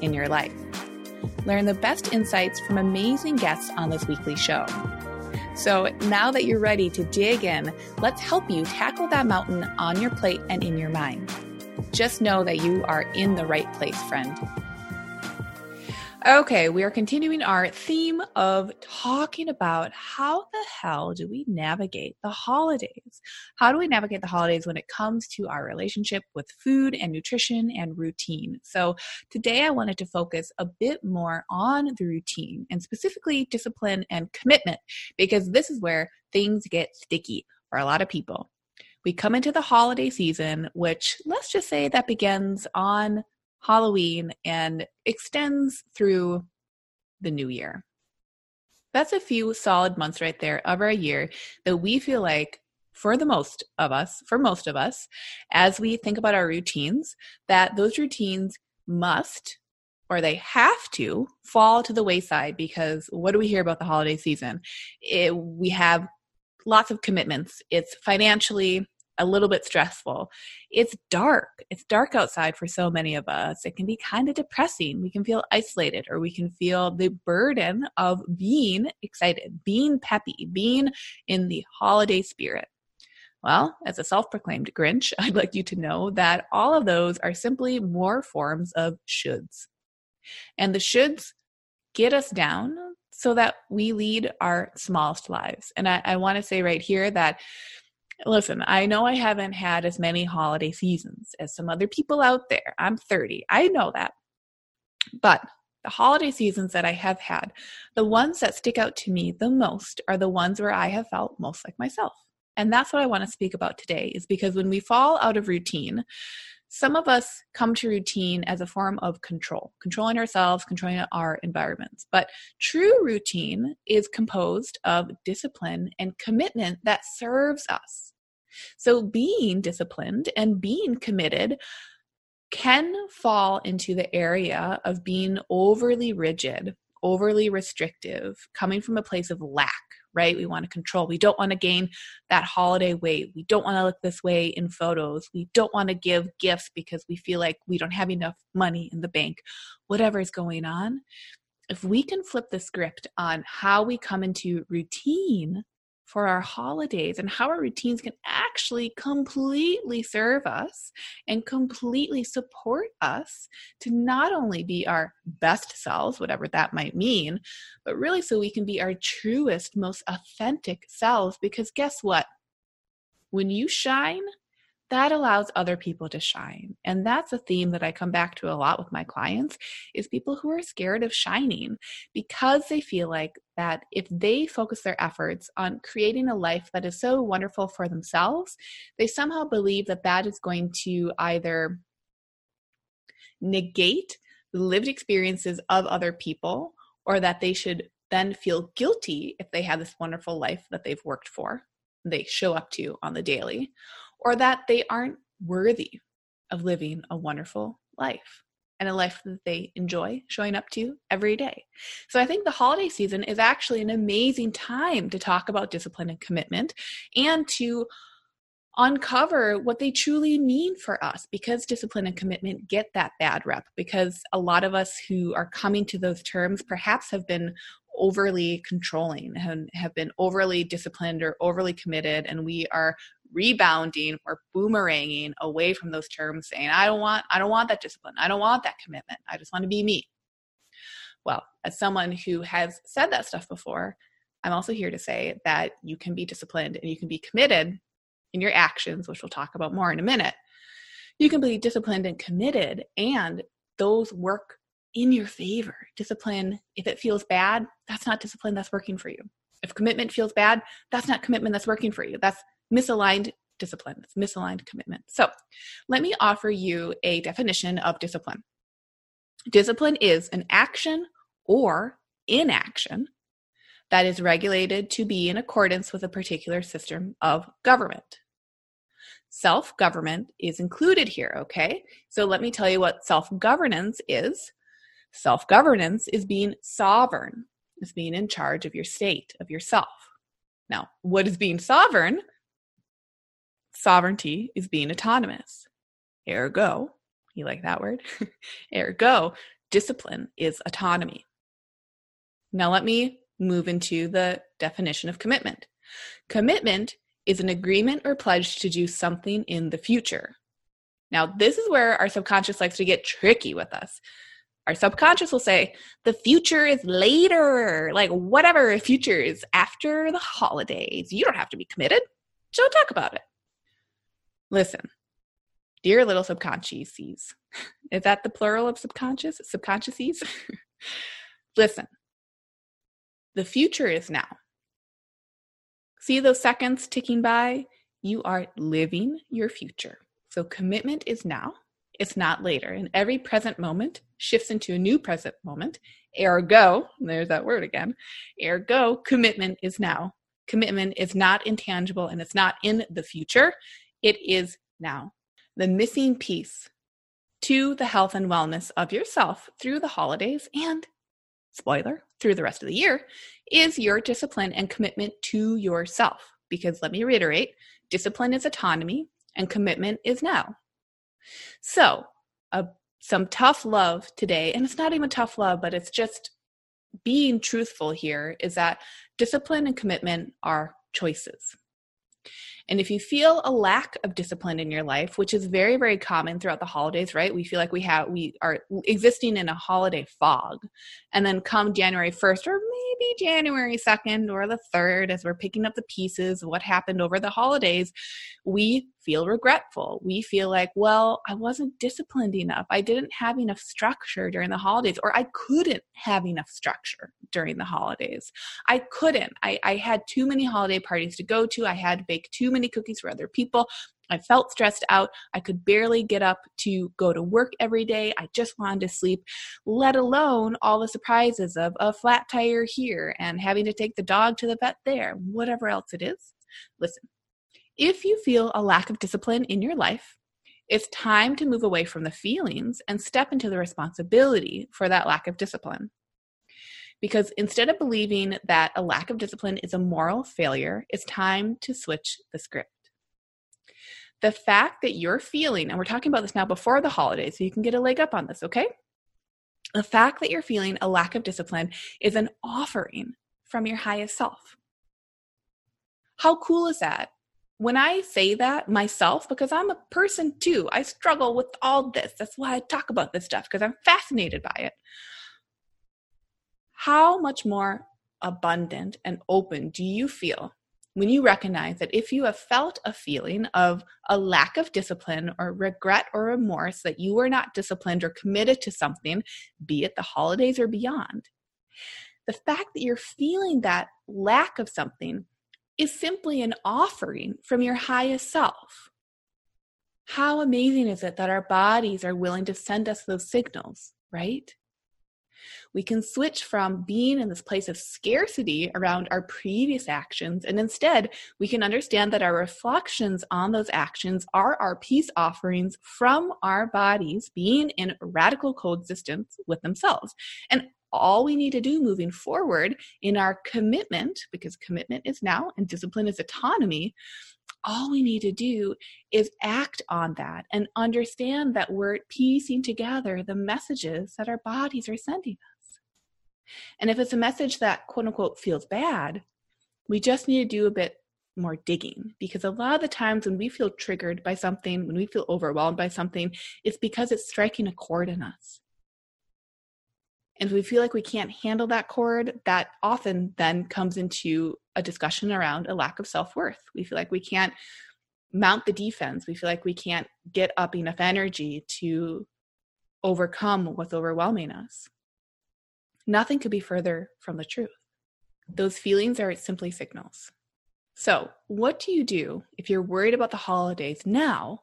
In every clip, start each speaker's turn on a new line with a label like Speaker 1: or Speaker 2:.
Speaker 1: in your life. Learn the best insights from amazing guests on this weekly show. So now that you're ready to dig in, let's help you tackle that mountain on your plate and in your mind. Just know that you are in the right place, friend. Okay, we are continuing our theme of talking about how the hell do we navigate the holidays? How do we navigate the holidays when it comes to our relationship with food and nutrition and routine? So, today I wanted to focus a bit more on the routine and specifically discipline and commitment because this is where things get sticky for a lot of people. We come into the holiday season, which let's just say that begins on Halloween, and extends through the new year. That's a few solid months right there of our year that we feel like, for the most of us, for most of us, as we think about our routines, that those routines must or they have to fall to the wayside because what do we hear about the holiday season? It, we have lots of commitments. It's financially, a little bit stressful. It's dark. It's dark outside for so many of us. It can be kind of depressing. We can feel isolated or we can feel the burden of being excited, being peppy, being in the holiday spirit. Well, as a self proclaimed Grinch, I'd like you to know that all of those are simply more forms of shoulds. And the shoulds get us down so that we lead our smallest lives. And I, I want to say right here that Listen, I know I haven't had as many holiday seasons as some other people out there. I'm 30. I know that. But the holiday seasons that I have had, the ones that stick out to me the most are the ones where I have felt most like myself. And that's what I want to speak about today is because when we fall out of routine, some of us come to routine as a form of control, controlling ourselves, controlling our environments. But true routine is composed of discipline and commitment that serves us. So being disciplined and being committed can fall into the area of being overly rigid, overly restrictive, coming from a place of lack right? We want to control. We don't want to gain that holiday weight. We don't want to look this way in photos. We don't want to give gifts because we feel like we don't have enough money in the bank. Whatever is going on, if we can flip the script on how we come into routine for our holidays and how our routines can actually completely serve us and completely support us to not only be our best selves, whatever that might mean, but really so we can be our truest, most authentic selves. Because guess what? When you shine, that allows other people to shine. And that's a theme that i come back to a lot with my clients is people who are scared of shining because they feel like that if they focus their efforts on creating a life that is so wonderful for themselves they somehow believe that that is going to either negate the lived experiences of other people or that they should then feel guilty if they have this wonderful life that they've worked for they show up to on the daily or that they aren't worthy of living a wonderful life and a life that they enjoy showing up to every day. So I think the holiday season is actually an amazing time to talk about discipline and commitment and to uncover what they truly mean for us because discipline and commitment get that bad rep because a lot of us who are coming to those terms perhaps have been overly controlling and have been overly disciplined or overly committed and we are rebounding or boomeranging away from those terms saying i don't want i don't want that discipline. I don't want that commitment. I just want to be me. Well as someone who has said that stuff before i'm also here to say that you can be disciplined and you can be committed in your actions which we'll talk about more in a minute. You can be disciplined and committed and those work in your favor discipline if it feels bad that's not discipline that's working for you if commitment feels bad that's not commitment that's working for you that's misaligned discipline, it's misaligned commitment. So, let me offer you a definition of discipline. Discipline is an action or inaction that is regulated to be in accordance with a particular system of government. Self government is included here, okay? So let me tell you what self governance is. Self governance is being sovereign, is being in charge of your state, of yourself. Now, what is being sovereign? Sovereignty is being autonomous. Ergo, you like that word? Ergo, discipline is autonomy. Now, let me move into the definition of commitment. Commitment is an agreement or pledge to do something in the future. Now, this is where our subconscious likes to get tricky with us. Our subconscious will say, the future is later, like whatever, future is after the holidays. You don't have to be committed. Don't talk about it. Listen, dear little subconsciouses, is that the plural of subconscious? Subconsciouses? Listen, the future is now. See those seconds ticking by? You are living your future. So commitment is now, it's not later. And every present moment shifts into a new present moment. Ergo, there's that word again. Ergo, commitment is now. Commitment is not intangible and it's not in the future. It is now. The missing piece to the health and wellness of yourself through the holidays and spoiler, through the rest of the year, is your discipline and commitment to yourself. Because let me reiterate discipline is autonomy and commitment is now. So, uh, some tough love today, and it's not even tough love, but it's just being truthful here is that discipline and commitment are choices. And if you feel a lack of discipline in your life, which is very, very common throughout the holidays, right? We feel like we have, we are existing in a holiday fog. And then come January 1st or maybe January 2nd or the 3rd, as we're picking up the pieces of what happened over the holidays, we feel regretful. We feel like, well, I wasn't disciplined enough. I didn't have enough structure during the holidays, or I couldn't have enough structure during the holidays. I couldn't. I, I had too many holiday parties to go to. I had to bake too many cookies for other people. I felt stressed out. I could barely get up to go to work every day. I just wanted to sleep, let alone all the surprises of a flat tire here and having to take the dog to the vet there, whatever else it is. Listen, if you feel a lack of discipline in your life, it's time to move away from the feelings and step into the responsibility for that lack of discipline. Because instead of believing that a lack of discipline is a moral failure, it's time to switch the script. The fact that you're feeling, and we're talking about this now before the holidays, so you can get a leg up on this, okay? The fact that you're feeling a lack of discipline is an offering from your highest self. How cool is that? when I say that myself, because I'm a person too, I struggle with all this. That's why I talk about this stuff, because I'm fascinated by it. How much more abundant and open do you feel when you recognize that if you have felt a feeling of a lack of discipline or regret or remorse that you were not disciplined or committed to something, be it the holidays or beyond, the fact that you're feeling that lack of something is simply an offering from your highest self. How amazing is it that our bodies are willing to send us those signals, right? We can switch from being in this place of scarcity around our previous actions, and instead, we can understand that our reflections on those actions are our peace offerings from our bodies being in radical coexistence with themselves. And all we need to do moving forward in our commitment, because commitment is now and discipline is autonomy, all we need to do is act on that and understand that we're piecing together the messages that our bodies are sending us. And if it's a message that quote unquote feels bad, we just need to do a bit more digging because a lot of the times when we feel triggered by something, when we feel overwhelmed by something, it's because it's striking a chord in us. And if we feel like we can't handle that chord, that often then comes into a discussion around a lack of self worth. We feel like we can't mount the defense. We feel like we can't get up enough energy to overcome what's overwhelming us. Nothing could be further from the truth. Those feelings are simply signals. So, what do you do if you're worried about the holidays now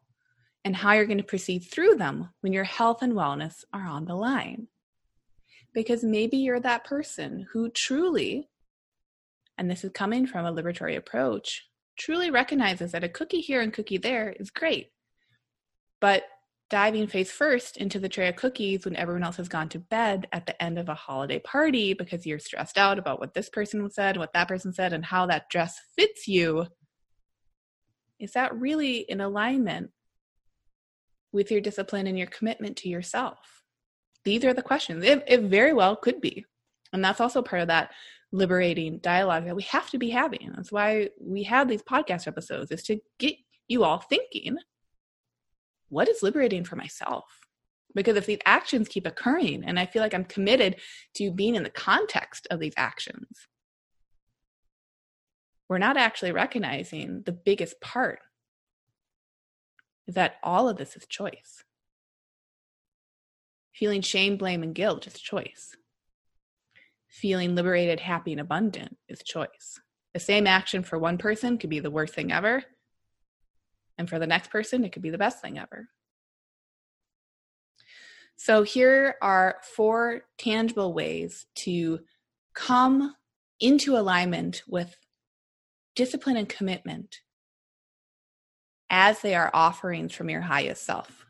Speaker 1: and how you're going to proceed through them when your health and wellness are on the line. Because maybe you're that person who truly, and this is coming from a liberatory approach, truly recognizes that a cookie here and cookie there is great. But diving face first into the tray of cookies when everyone else has gone to bed at the end of a holiday party because you're stressed out about what this person said, what that person said, and how that dress fits you, is that really in alignment with your discipline and your commitment to yourself? These are the questions. It, it very well could be. And that's also part of that liberating dialogue that we have to be having. That's why we have these podcast episodes is to get you all thinking what is liberating for myself? Because if these actions keep occurring and I feel like I'm committed to being in the context of these actions, we're not actually recognizing the biggest part is that all of this is choice. Feeling shame, blame, and guilt is choice. Feeling liberated, happy, and abundant is choice. The same action for one person could be the worst thing ever, and for the next person, it could be the best thing ever. So, here are four tangible ways to come into alignment with discipline and commitment as they are offerings from your highest self.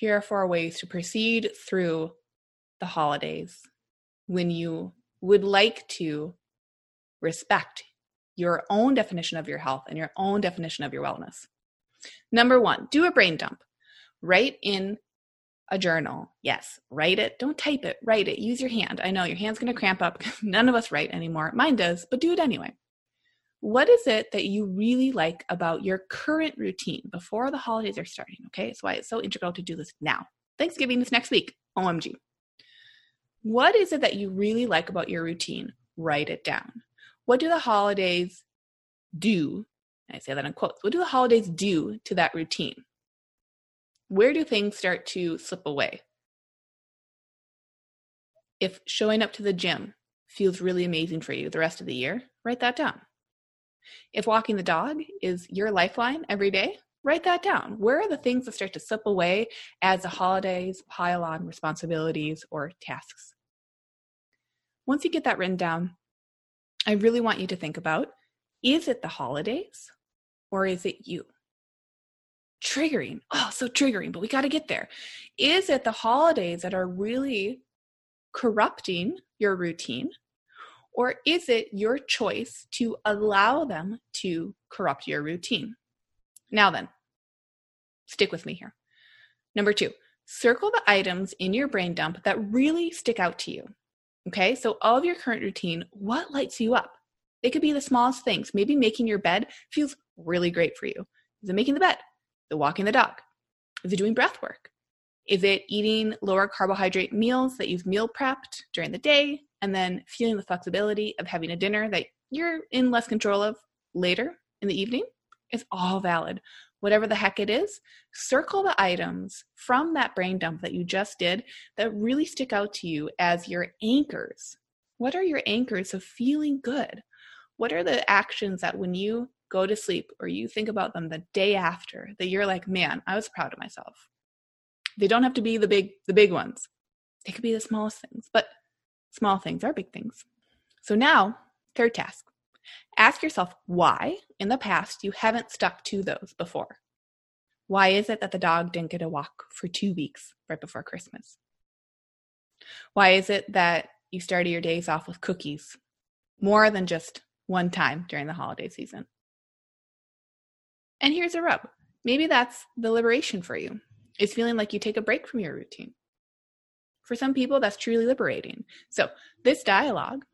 Speaker 1: Here are four ways to proceed through the holidays when you would like to respect your own definition of your health and your own definition of your wellness. Number one, do a brain dump. Write in a journal. Yes, write it. Don't type it, write it. Use your hand. I know your hand's going to cramp up. None of us write anymore. Mine does, but do it anyway. What is it that you really like about your current routine before the holidays are starting? Okay, that's why it's so integral to do this now. Thanksgiving is next week. OMG. What is it that you really like about your routine? Write it down. What do the holidays do? I say that in quotes. What do the holidays do to that routine? Where do things start to slip away? If showing up to the gym feels really amazing for you the rest of the year, write that down. If walking the dog is your lifeline every day, write that down. Where are the things that start to slip away as the holidays pile on responsibilities or tasks? Once you get that written down, I really want you to think about is it the holidays or is it you? Triggering. Oh, so triggering, but we got to get there. Is it the holidays that are really corrupting your routine or is it your choice to allow them to corrupt your routine? Now then, stick with me here. Number two, circle the items in your brain dump that really stick out to you. Okay, so all of your current routine, what lights you up? They could be the smallest things. Maybe making your bed feels really great for you. Is it making the bed? The walking the dog? Is it doing breath work? Is it eating lower carbohydrate meals that you've meal prepped during the day? And then feeling the flexibility of having a dinner that you're in less control of later in the evening is all valid. Whatever the heck it is, circle the items from that brain dump that you just did that really stick out to you as your anchors. What are your anchors of feeling good? What are the actions that when you go to sleep or you think about them the day after that you're like, man, I was proud of myself? They don't have to be the big the big ones. They could be the smallest things. But Small things are big things. So now, third task ask yourself why in the past you haven't stuck to those before. Why is it that the dog didn't get a walk for two weeks right before Christmas? Why is it that you started your days off with cookies more than just one time during the holiday season? And here's a rub maybe that's the liberation for you, It's feeling like you take a break from your routine. For some people, that's truly liberating. So, this dialogue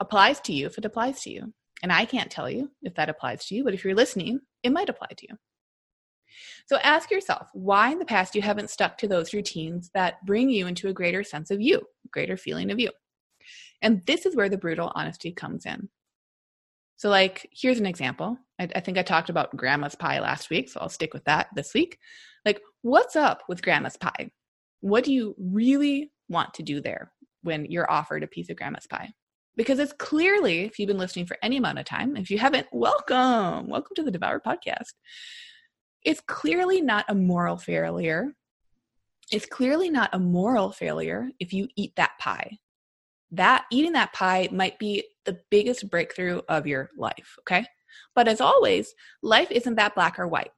Speaker 1: applies to you if it applies to you. And I can't tell you if that applies to you, but if you're listening, it might apply to you. So ask yourself why in the past you haven't stuck to those routines that bring you into a greater sense of you, greater feeling of you. And this is where the brutal honesty comes in. So, like, here's an example. I, I, think I talked about grandma's pie last week, so I'll stick with that this week. Like, what's up with grandma's pie? What do you really want to do there when you're offered a piece of grandma's pie. Because it's clearly, if you've been listening for any amount of time, if you haven't, welcome. Welcome to the Devoured Podcast. it's clearly not a moral failure. It's clearly not a moral failure if you eat that pie. That eating that pie might be the biggest breakthrough of your life, okay? But as always, life isn't that black or white.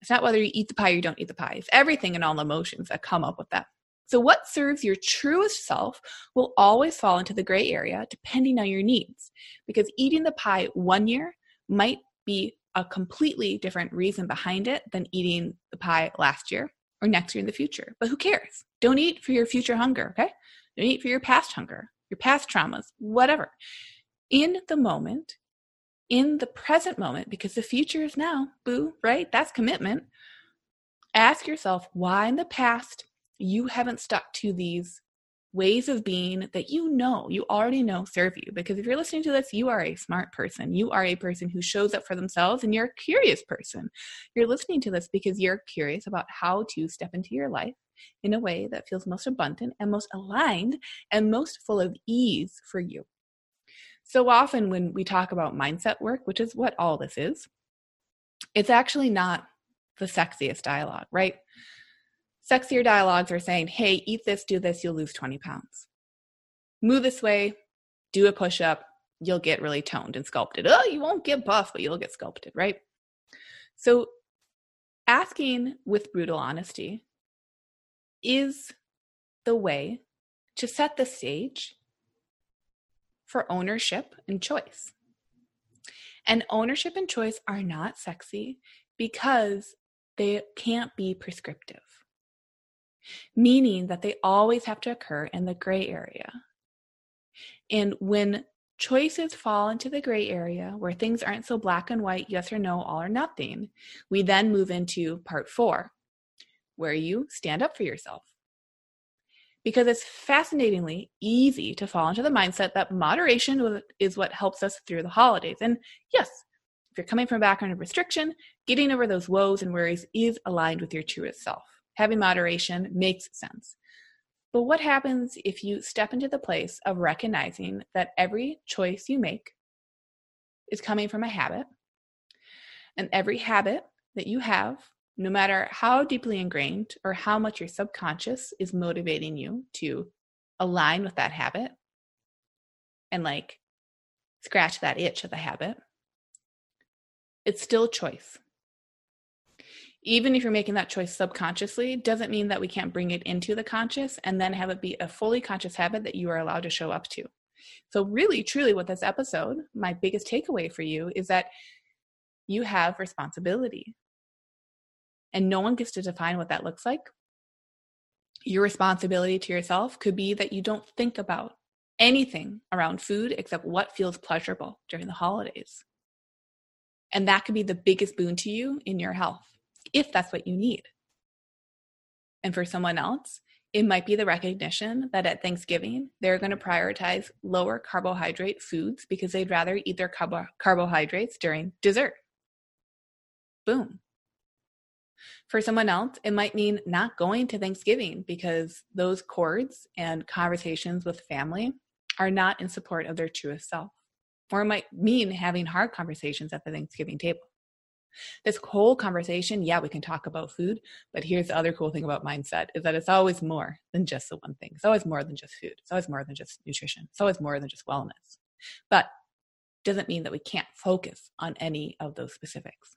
Speaker 1: It's not whether you eat the pie or you don't eat the pie. It's everything and all the emotions that come up with that. So, what serves your truest self will always fall into the gray area depending on your needs. Because eating the pie one year might be a completely different reason behind it than eating the pie last year or next year in the future. But who cares? Don't eat for your future hunger, okay? Don't eat for your past hunger, your past traumas, whatever. In the moment, in the present moment, because the future is now, boo, right? That's commitment. Ask yourself why in the past you haven't stuck to these ways of being that you know, you already know serve you. Because if you're listening to this, you are a smart person. You are a person who shows up for themselves and you're a curious person. You're listening to this because you're curious about how to step into your life in a way that feels most abundant and most aligned and most full of ease for you. So often, when we talk about mindset work, which is what all this is, it's actually not the sexiest dialogue, right? Sexier dialogues are saying, hey, eat this, do this, you'll lose 20 pounds. Move this way, do a push up, you'll get really toned and sculpted. Oh, you won't get buff, but you'll get sculpted, right? So, asking with brutal honesty is the way to set the stage for ownership and choice. And ownership and choice are not sexy because they can't be prescriptive meaning that they always have to occur in the gray area. And when choices fall into the gray area where things aren't so black and white, yes or no, all or nothing, we then move into part four, where you stand up for yourself. Because it's fascinatingly easy to fall into the mindset that moderation is what helps us through the holidays. And yes, if you're coming from a background of restriction, getting over those woes and worries is aligned with your truest self having moderation makes sense. But what happens if you step into the place of recognizing that every choice you make is coming from a habit? And every habit that you have, no matter how deeply ingrained or how much your subconscious is motivating you to align with that habit and like scratch that itch of the habit, it's still choice even if you're making that choice subconsciously doesn't mean that we can't bring it into the conscious and then have it be a fully conscious habit that you are allowed to show up to. So really truly with this episode my biggest takeaway for you is that you have responsibility. And no one gets to define what that looks like. Your responsibility to yourself could be that you don't think about anything around food except what feels pleasurable during the holidays. And that could be the biggest boon to you in your health if that's what you need. And for someone else, it might be the recognition that at Thanksgiving, they're going to prioritize lower carbohydrate foods because they'd rather eat their carbo- carbohydrates during dessert. Boom. For someone else, it might mean not going to Thanksgiving because those chords and conversations with family are not in support of their truest self. Or it might mean having hard conversations at the Thanksgiving table. This whole conversation, yeah, we can talk about food, but here's the other cool thing about mindset is that it's always more than just the one thing. It's always more than just food. It's always more than just nutrition. It's always more than just wellness. But doesn't mean that we can't focus on any of those specifics.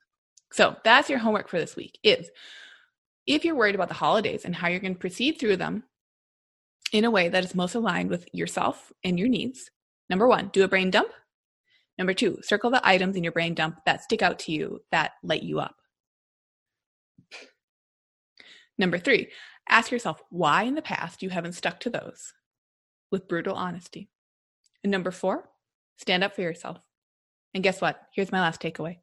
Speaker 1: So that's your homework for this week is if you're worried about the holidays and how you're going to proceed through them in a way that is most aligned with yourself and your needs, number one, do a brain dump Number two, circle the items in your brain dump that stick out to you, that light you up. Number three, ask yourself why in the past you haven't stuck to those with brutal honesty. And number four, stand up for yourself. And guess what? Here's my last takeaway.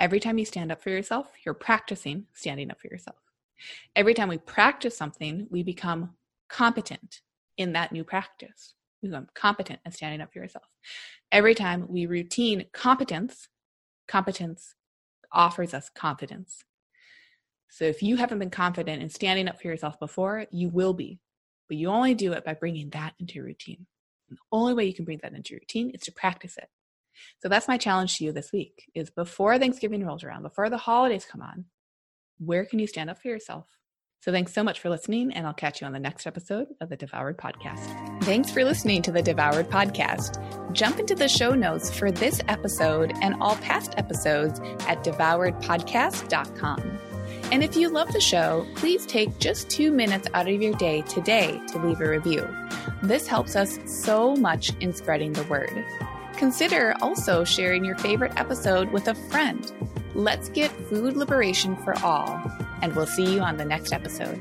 Speaker 1: Every time you stand up for yourself, you're practicing standing up for yourself. Every time we practice something, we become competent in that new practice. We become competent at standing up for yourself. Every time we routine competence, competence offers us confidence. So if you haven't been confident in standing up for yourself before, you will be. But you only do it by bringing that into your routine. And the only way you can bring that into your routine is to practice it. So that's my challenge to you this week is before Thanksgiving rolls around, before the holidays come on, where can you stand up for yourself? So thanks so much for listening, and I'll catch you on the next episode of the Devoured Podcast. Thanks for listening to the Devoured Podcast. Jump into the show notes for this episode and all past episodes at devouredpodcast.com. And if you love the show, please take just two minutes out of your day today to leave a review. This helps us so much in spreading the word. Consider also sharing your favorite episode with a friend. Let's get food liberation for all and we'll see you on the next episode.